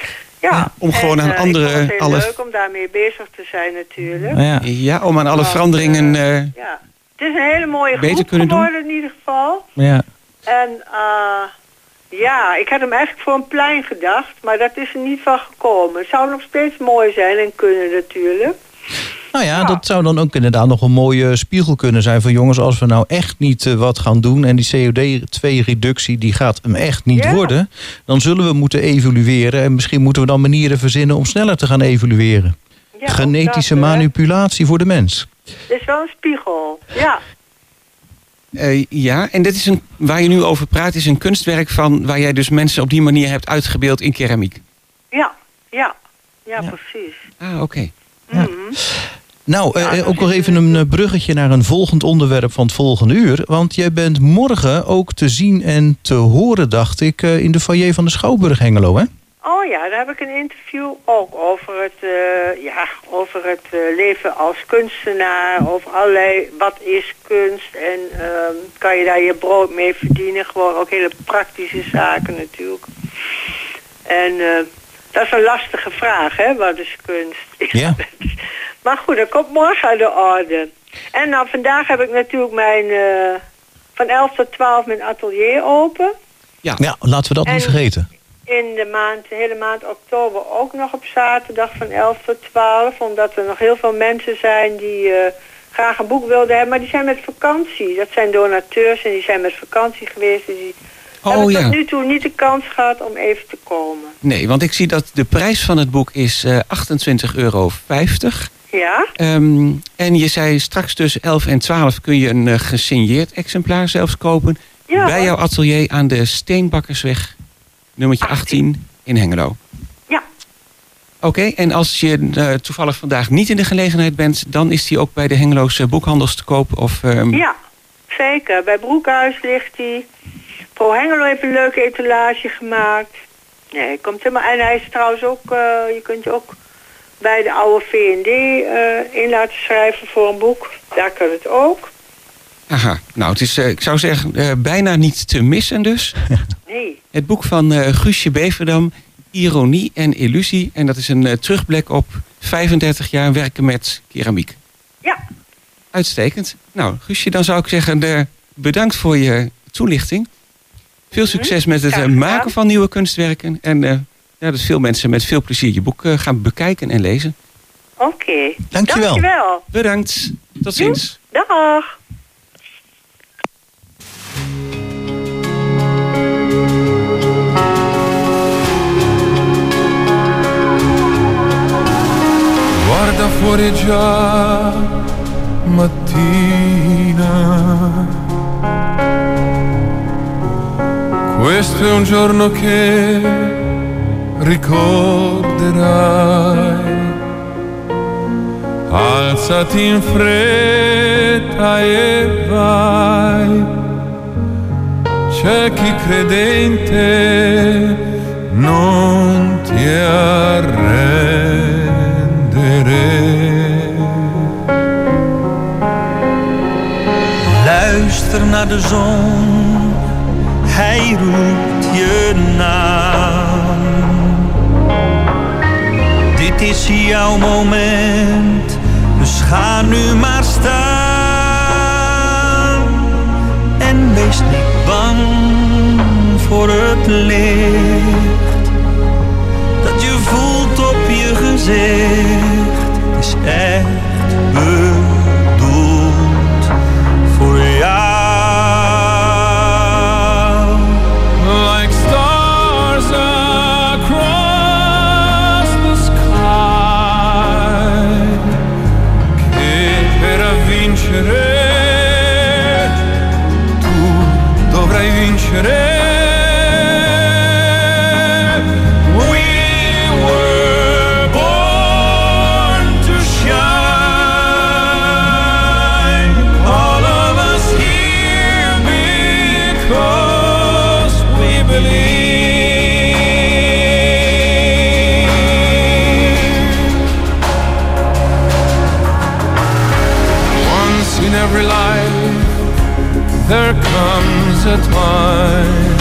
Ja, om gewoon en, aan eh, andere- het alle- leuk om daarmee bezig te zijn natuurlijk. ja. Ja, om aan alle Want, veranderingen... eh, Ja, het is een hele mooie Beter groep kunnen doen. geworden in ieder geval. Ja. En eh, ja, ik had hem eigenlijk voor een plein gedacht, maar dat is er niet van gekomen. Het zou nog steeds mooi zijn en kunnen natuurlijk. Nou ja, Ja. dat zou dan ook inderdaad nog een mooie spiegel kunnen zijn van jongens, als we nou echt niet eh, wat gaan doen en die CO2-reductie die gaat hem echt niet Ja. worden, dan zullen we moeten evalueren en misschien moeten we dan manieren verzinnen om sneller te gaan. Ja, ook Genetische dat, manipulatie voor de mens. Het is wel een spiegel, ja. eh, ja, en dit is een, waar je nu over praat, is een kunstwerk van waar jij dus mensen op die manier hebt uitgebeeld in keramiek. Ja, ja, ja, Ja. precies. Ah, oké. Ja. Mhm. Nou, eh, dat ook nog even een eh, bruggetje naar een volgend onderwerp van het volgende uur. Want jij bent morgen ook te zien en te horen, dacht ik, eh, in de foyer van de Schouwburg Hengelo, hè? Oh ja, daar heb ik een interview ook over het, eh, ja, over het eh, leven als kunstenaar. Over allerlei, wat is kunst en ehm, kan je daar je brood mee verdienen. Gewoon ook hele praktische zaken natuurlijk. En eh, dat is een lastige vraag, hè, wat is kunst? Ja. maar goed, dat komt morgen aan de orde. En nou, vandaag heb ik natuurlijk mijn, eh, van 11 tot 12 mijn atelier open. Ja, laten we dat niet En- vergeten. In de maand, de hele maand oktober ook nog op zaterdag van 11 tot 12. Omdat er nog heel veel mensen zijn die eh, graag een boek wilden hebben. Maar die zijn met vakantie. Dat zijn donateurs en die zijn met vakantie geweest. Dus die Oh ja. tot nu toe niet de kans gehad om even te komen. Nee, want ik zie dat de prijs van het boek is eh 28,50 euro. Ja? Ehm, en je zei straks tussen 11 en 12 kun je een eh, gesigneerd exemplaar zelfs kopen. Ja, bij jouw atelier aan de Steenbakkersweg, nummertje 18 in Hengelo. Ja. Oké, en als je eh, toevallig vandaag niet in de gelegenheid bent, dan is die ook bij de Hengeloze boekhandels te koop. Of, ehm, Ja, zeker. Bij Broekhuis ligt hij. Pro Hengelo heeft een leuke etalage gemaakt. Nee, komt helemaal. En hij is trouwens ook, eh, je kunt je ook bij de oude VND eh, in laten schrijven voor een boek. Daar kan het ook. Aha, nou het is, eh, ik zou zeggen, bijna niet te missen dus. Nee. Het boek van eh, Guusje Beverdam, Ironie en Illusie. En dat is een terugblik op 35 jaar werken met keramiek. Ja, Uitstekend. Nou, Guusje, dan zou ik zeggen, bedankt voor je toelichting. Veel succes met het eh, maken van nieuwe kunstwerken. En eh, ja, dat veel mensen met veel plezier je boek eh, gaan bekijken en lezen. oké. Dankjewel. Dankjewel. Bedankt. Tot ziens. Dag. Guarda fuori già mattina. Questo è un giorno che ricorderai. Alzati in fretta e vai. C'è chi credente non ti arrendere. Luister naar de zon, hij roept je naam. Dit is jouw moment, dus ga nu maar staan. En wees niet bang voor het licht dat je voelt op je gezicht. Is echt bedoeld time.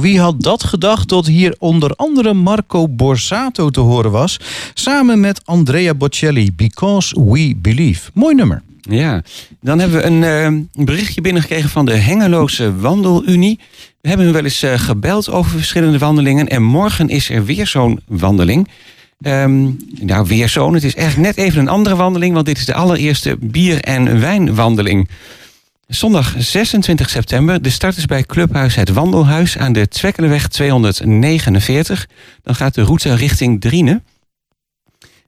Wie had dat gedacht tot hier onder andere Marco Borsato te horen was. Samen met Andrea Bocelli, Because We Believe. Mooi nummer. Ja, dan hebben we een eh, berichtje binnengekregen van de Hengeloze Wandelunie. We hebben wel eens eh, gebeld over verschillende wandelingen. En morgen is er weer zo'n wandeling. Ehm, nou, weer zo'n. Het is eigenlijk net even een andere wandeling. Want dit is de allereerste bier- en wijnwandeling. Zondag 26 september. De start is bij Clubhuis Het Wandelhuis aan de Twekkelenweg 249. Dan gaat de route richting Driene.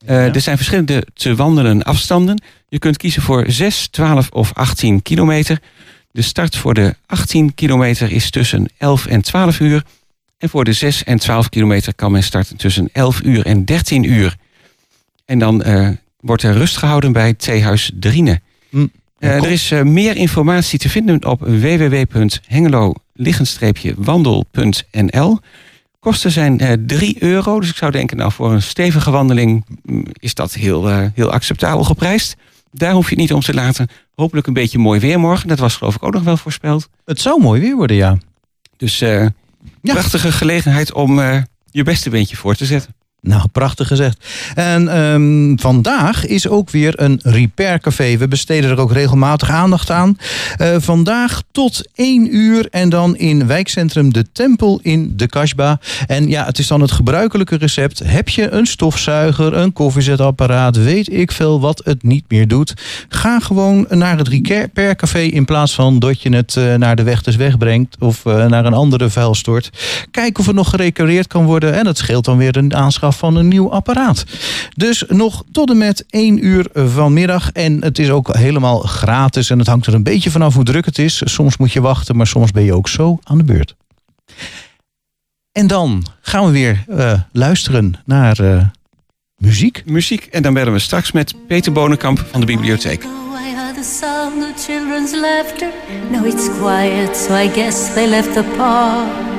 Eh, Er zijn verschillende te wandelen afstanden. Je kunt kiezen voor 6, 12 of 18 kilometer. De start voor de 18 kilometer is tussen 11 en 12 uur. En voor de 6 en 12 kilometer kan men starten tussen 11 uur en 13 uur. En dan eh, wordt er rust gehouden bij Theehuis Driene. Hm. Eh, er is eh, meer informatie te vinden op www.hengelo-wandel.nl. Kosten zijn eh 3 euro, dus ik zou denken, nou voor een stevige wandeling mm, is dat heel, heel acceptabel geprijsd. Daar hoef je het niet om te laten. Hopelijk een beetje mooi weer morgen. Dat was geloof ik ook nog wel voorspeld. Het zou mooi weer worden, ja. Dus eh prachtige gelegenheid om je beste beentje voor te zetten. Nou, prachtig gezegd. En ehm, vandaag is ook weer een repaircafé. We besteden er ook regelmatig aandacht aan. Eh, vandaag tot 1 uur en dan in wijkcentrum De Tempel in de Kasbah. En ja, het is dan het gebruikelijke recept. Heb je een stofzuiger, een koffiezetapparaat, weet ik veel wat het niet meer doet. Ga gewoon naar het repaircafé in plaats van dat je het eh, naar de weg dus wegbrengt of eh, naar een andere vuilstort. Kijk of het nog gerepareerd kan worden. En dat scheelt dan weer een aanschaf van een nieuw apparaat. Dus nog tot en met 1 uur vanmiddag. En het is ook helemaal gratis. En het hangt er een beetje vanaf hoe druk het is. Soms moet je wachten, maar soms ben je ook zo aan de beurt. En dan gaan we weer eh, luisteren naar eh, muziek. Muziek en dan bellen we straks met Peter Bonenkamp van de bibliotheek. I heard the sound of children's laughter. Now it's quiet, so I guess they left the park.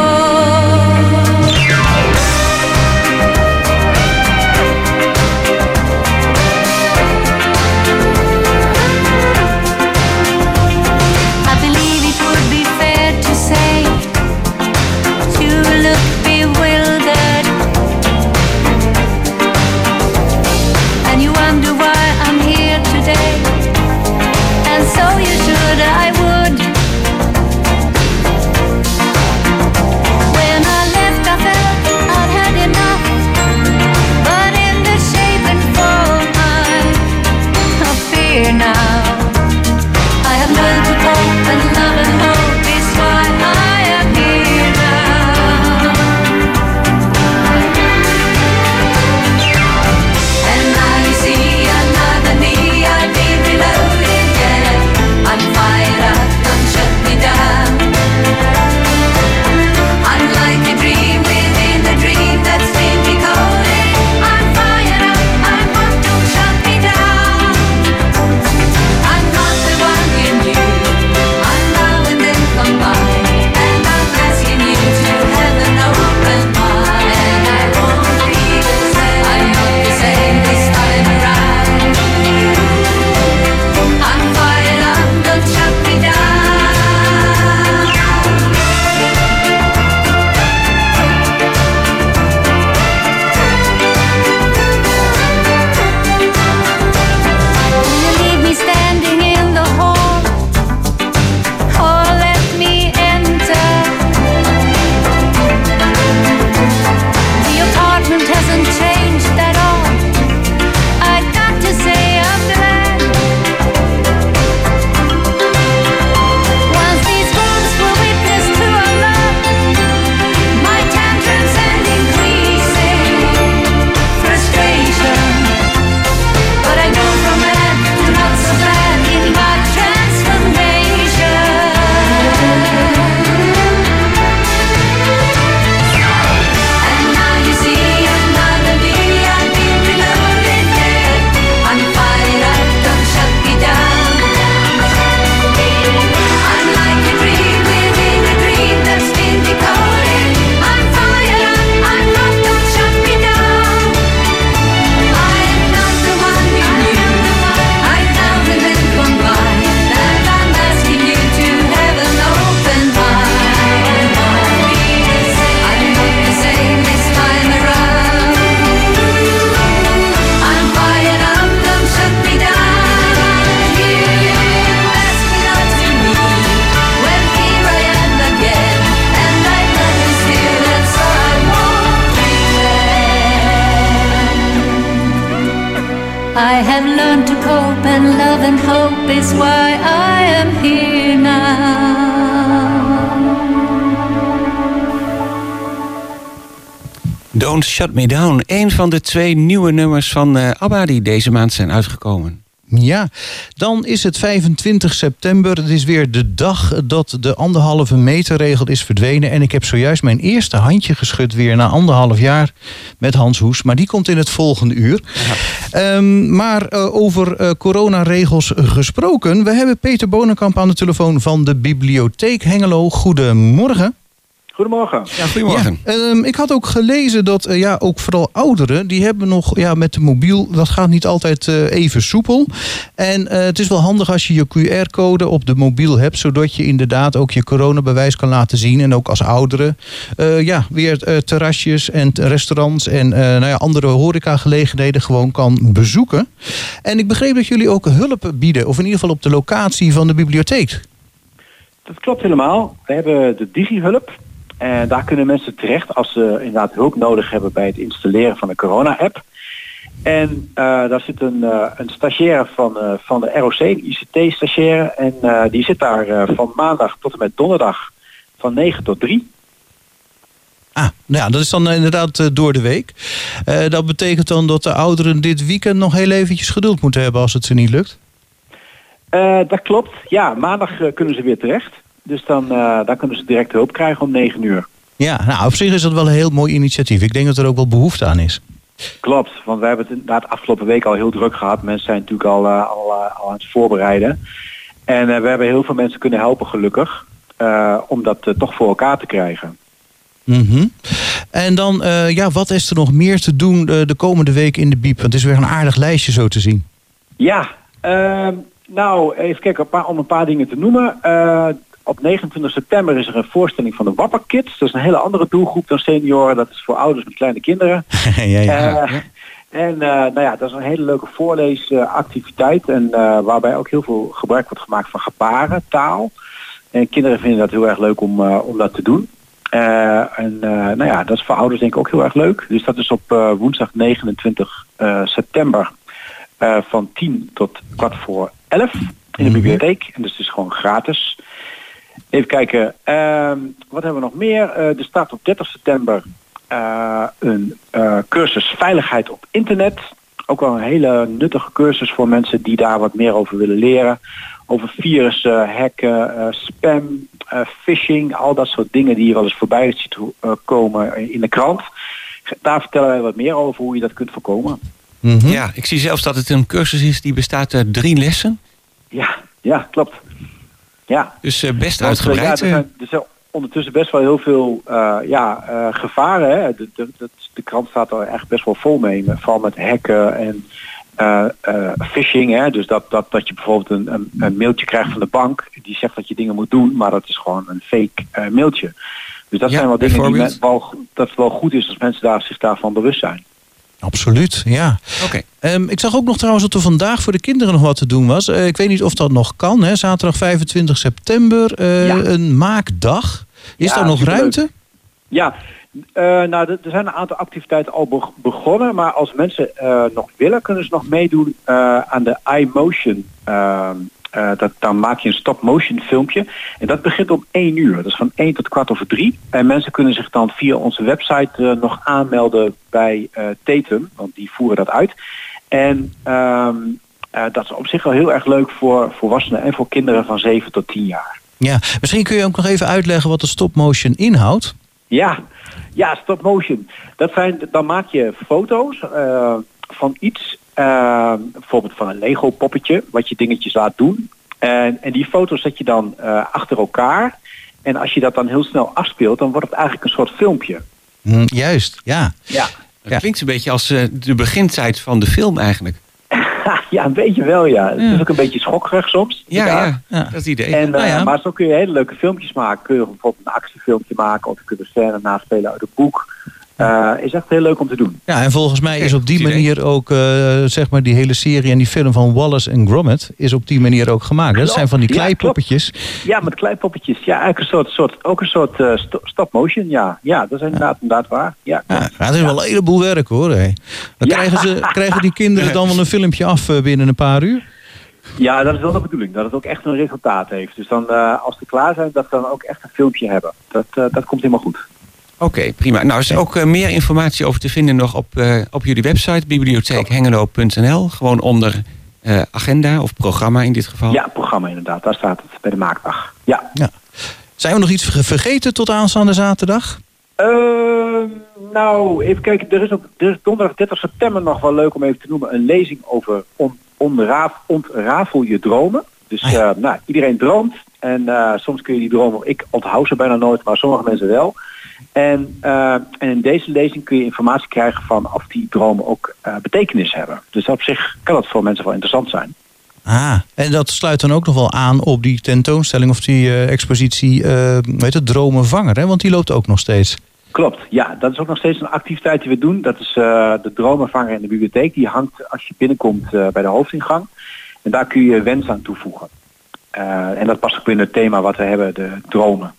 Don't Shut Me Down. Een van de twee nieuwe nummers van eh, ABBA die deze maand zijn uitgekomen. Ja, dan is het 25 september. Het is weer de dag dat de anderhalve meter regel is verdwenen. En ik heb zojuist mijn eerste handje geschud weer na anderhalf jaar met Hans Hoes. Maar die komt in het volgende uur. Ehm, maar eh, over eh, coronaregels gesproken. We hebben Peter Bonenkamp aan de telefoon van de Bibliotheek Hengelo. Goedemorgen. Goedemorgen. Ja, goedemorgen. Ja, ehm, ik had ook gelezen dat eh, ja, ook vooral ouderen... die hebben nog ja, met de mobiel... dat gaat niet altijd eh, even soepel. En eh, het is wel handig als je je QR-code op de mobiel hebt... zodat je inderdaad ook je coronabewijs kan laten zien. En ook als ouderen eh, ja, weer eh, terrasjes en restaurants... en eh, nou ja, andere horecagelegenheden gewoon kan bezoeken. En ik begreep dat jullie ook hulp bieden... of in ieder geval op de locatie van de bibliotheek. Dat klopt helemaal. We hebben de DigiHulp. En daar kunnen mensen terecht als ze inderdaad hulp nodig hebben bij het installeren van de corona-app. En eh, daar zit een, eh, een stagiaire van, eh, van de ROC, een ICT-stagiaire. En die zit daar van maandag tot en met donderdag van 9 tot 3. Ah, nou ja, dat is dan inderdaad door de week. Dat betekent dan dat de ouderen dit weekend nog heel eventjes geduld moeten hebben als het ze niet lukt. Dat klopt. Ja, maandag kunnen ze weer terecht. Dus dan, eh, dan kunnen ze direct hulp krijgen om 9 uur. Ja, nou op zich is dat wel een heel mooi initiatief. Ik denk dat er ook wel behoefte aan is. Klopt, want we hebben het inderdaad afgelopen week al heel druk gehad. Mensen zijn natuurlijk al, eh, al, eh, al aan het voorbereiden. En we hebben heel veel mensen kunnen helpen gelukkig. om dat toch voor elkaar te krijgen. Mhm. En dan, ja, wat is er nog meer te doen de komende week in de Biep? Want het is weer een aardig lijstje zo te zien. Ja, nou even kijken om een paar dingen te noemen. Op 29 september is er een voorstelling van de Wapper Kids. Dat is een hele andere doelgroep dan senioren. Dat is voor ouders met kleine kinderen. ja, ja. Eh, En eh, nou ja, dat is een hele leuke voorleesactiviteit. en eh, waarbij ook heel veel gebruik wordt gemaakt van gebaren, taal. En kinderen vinden dat heel erg leuk om, om dat te doen. En nou ja, dat is voor ouders denk ik ook heel erg leuk. Dus dat is op woensdag 29 eh, september van 10 tot kwart voor 11 in de bibliotheek. En dus het is gewoon gratis. Even kijken, ehm, wat hebben we nog meer? Eh, er staat op 30 september eh, een eh, cursus veiligheid op internet. Ook wel een hele nuttige cursus voor mensen die daar wat meer over willen leren. Over virussen, hacken, eh, spam, eh, phishing, al dat soort dingen die je wel eens voorbij ziet komen in de krant. Daar vertellen wij wat meer over hoe je dat kunt voorkomen. Mhm. Ja, ik zie zelfs dat het een cursus is die bestaat uit drie lessen. Ja, ja, klopt. Ja. Dus eh, best eh, uitgebreid. Ja, er, zijn, er zijn ondertussen best wel heel veel eh, ja, eh, gevaren. Hè. De, de, de, de krant staat er echt best wel vol mee. Vooral met hacken en eh, eh, phishing. Hè. Dus dat, dat, dat je bijvoorbeeld een, een, een mailtje krijgt van de bank. Die zegt dat je dingen moet doen. Maar dat is gewoon een fake eh, mailtje. Dus dat Ja, zijn wel dingen die men, wel, dat wel goed is als mensen daar, zich daarvan bewust zijn. Absoluut, ja. Oké. Ehm, ik zag ook nog trouwens dat er vandaag voor de kinderen nog wat te doen was. Eh, ik weet niet of dat nog kan. Hè? Zaterdag 25 september, eh, Ja. een maakdag. Is Ja, daar nog superleuk. ruimte? Ja, eh, nou, er zijn een aantal activiteiten al be- begonnen, maar als mensen eh, nog willen, kunnen ze nog meedoen eh, aan de iMotion. Eh, dat, dan maak je een stop-motion filmpje. En dat begint om 1 uur. Dat is van 1 tot kwart over 3. En mensen kunnen zich dan via onze website eh, nog aanmelden bij Tatum, want die voeren dat uit. En ehm, eh, dat is op zich wel heel erg leuk voor volwassenen en voor kinderen van 7 tot 10 jaar. Ja, misschien kun je ook nog even uitleggen wat de stop-motion inhoudt. Ja, ja, stop motion. Dat zijn, dan maak je foto's van iets, eh, bijvoorbeeld van een Lego poppetje, wat je dingetjes laat doen. En, en die foto's zet je dan eh, achter elkaar. En als je dat dan heel snel afspeelt, dan wordt het eigenlijk een soort filmpje. Hm, juist, ja. Ja. Het klinkt een beetje als eh, de begintijd van de film eigenlijk. ja, een beetje wel, ja. Het is ook een beetje schokkerig soms. Ja, ja, dat is het idee. En, Nou eh, ja. Maar zo kun je hele leuke filmpjes maken. Kun je bijvoorbeeld een actiefilmpje maken of je kunt een scène naspelen uit een boek. Eh, is echt heel leuk om te doen. Ja, en volgens mij is op die manier ook, eh, zeg maar, die hele serie en die film van Wallace en Gromit is op die manier ook gemaakt. Dat zijn van die Ja, kleipoppetjes. Ja, met kleipoppetjes. Ja, eigenlijk een soort, soort, ook een soort eh, sto- stop motion. Ja, ja dat is inderdaad, inderdaad waar. Ja, Ja, het is wel een heleboel werk hoor. Dan Ja. krijgen, ze, krijgen die kinderen dan wel een filmpje af binnen een paar uur. ja, dat is wel de bedoeling. Dat het ook echt een resultaat heeft. Dus dan, eh, als we klaar zijn, dat we dan ook echt een filmpje hebben. Dat, eh, dat komt helemaal goed. Oké, prima. Nou, er is ook eh, meer informatie over te vinden nog op, eh, op jullie website, bibliotheekhengelo.nl. Gewoon onder eh, agenda of programma in dit geval. Ja, programma inderdaad. Daar staat het bij de maakdag. Ja. Zijn we nog iets ver- vergeten tot aanstaande zaterdag? Ehm, nou, even kijken. Er is, op, er is donderdag 30 september nog wel leuk om even te noemen. Een lezing over on, onraaf, ontrafel je dromen. Dus Ah, ja. eh, nou, iedereen droomt. En eh, soms kun je die dromen, ik onthoud ze bijna nooit, maar sommige mensen wel. En, eh, en in deze lezing kun je informatie krijgen van of die dromen ook eh, betekenis hebben. Dus op zich kan dat voor mensen wel interessant zijn. Ah, en dat sluit dan ook nog wel aan op die tentoonstelling of die eh, expositie, weet het, Dromenvanger, hè? want die loopt ook nog steeds. Klopt, ja. Dat is ook nog steeds een activiteit die we doen. Dat is de dromenvanger in de bibliotheek. Die hangt als je binnenkomt bij de hoofdingang. En daar kun je wens aan toevoegen. En dat past ook binnen het thema wat we hebben, de dromen.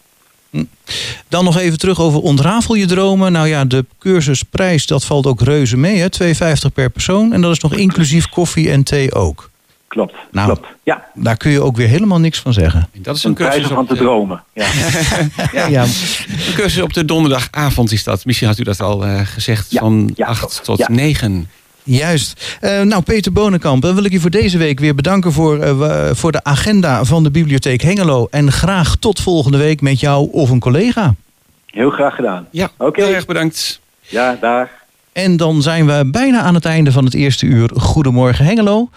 Dan nog even terug over ontrafel je dromen. Nou ja, de cursusprijs, dat valt ook reuze mee, hè? 2,50 per persoon. En dat is nog inclusief koffie en thee ook. Klopt, Nou. klopt. Ja, Daar kun je ook weer helemaal niks van zeggen. En Dat is een een cursus, van op te de, dromen. Ja. ja, Ja, een cursus op de donderdagavond is dat. Misschien had u dat al eh, gezegd, Ja, van ja, 8 klopt. tot Ja. Oh, 9. Juist. Eh, nou, Peter Bonenkamp, dan wil ik je voor deze week weer bedanken voor, eh, voor de agenda van de Bibliotheek Hengelo. En graag tot volgende week met jou of een collega. Heel graag gedaan. Ja, Oké. heel erg bedankt. Ja, daar. En dan zijn we bijna aan het einde van het eerste uur Goedemorgen Hengelo.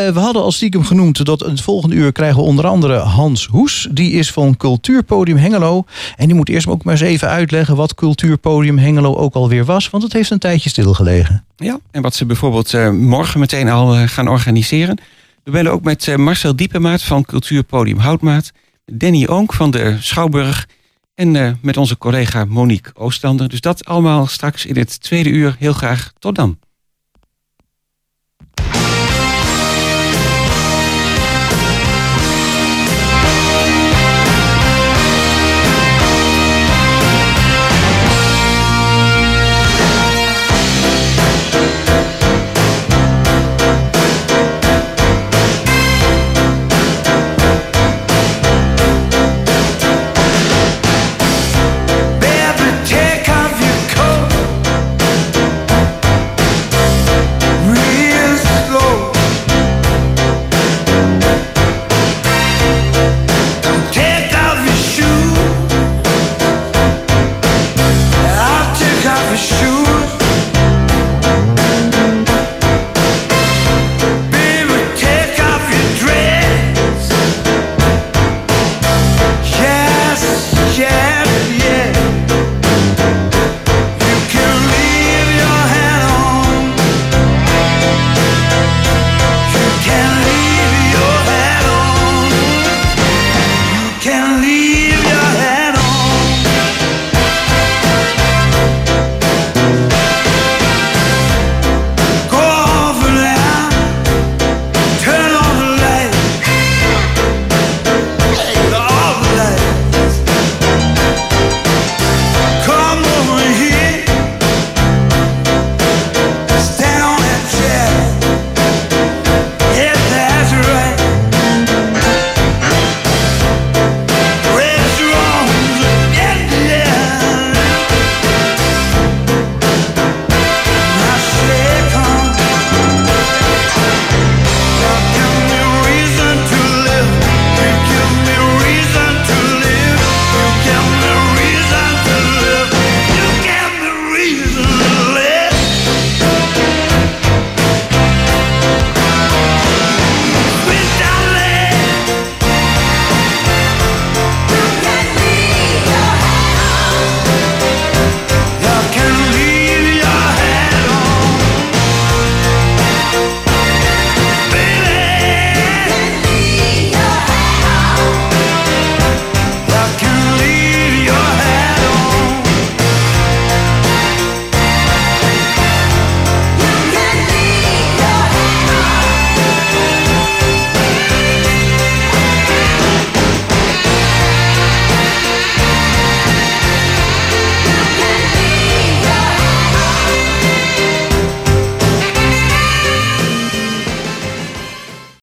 Eh, we hadden al stiekem genoemd dat het volgende uur krijgen we onder andere Hans Hoes. Die is van Cultuurpodium Hengelo. En die moet eerst ook maar eens even uitleggen wat Cultuurpodium Hengelo ook alweer was. Want het heeft een tijdje stilgelegen. Ja, en wat ze bijvoorbeeld eh, morgen meteen al eh, gaan organiseren. We bellen ook met Marcel Diepemaat van Cultuurpodium Houtmaat. Danny Oonk van de Schouwburg. En met onze collega Monique Oostander. Dus dat allemaal straks in het tweede uur. Heel graag tot dan.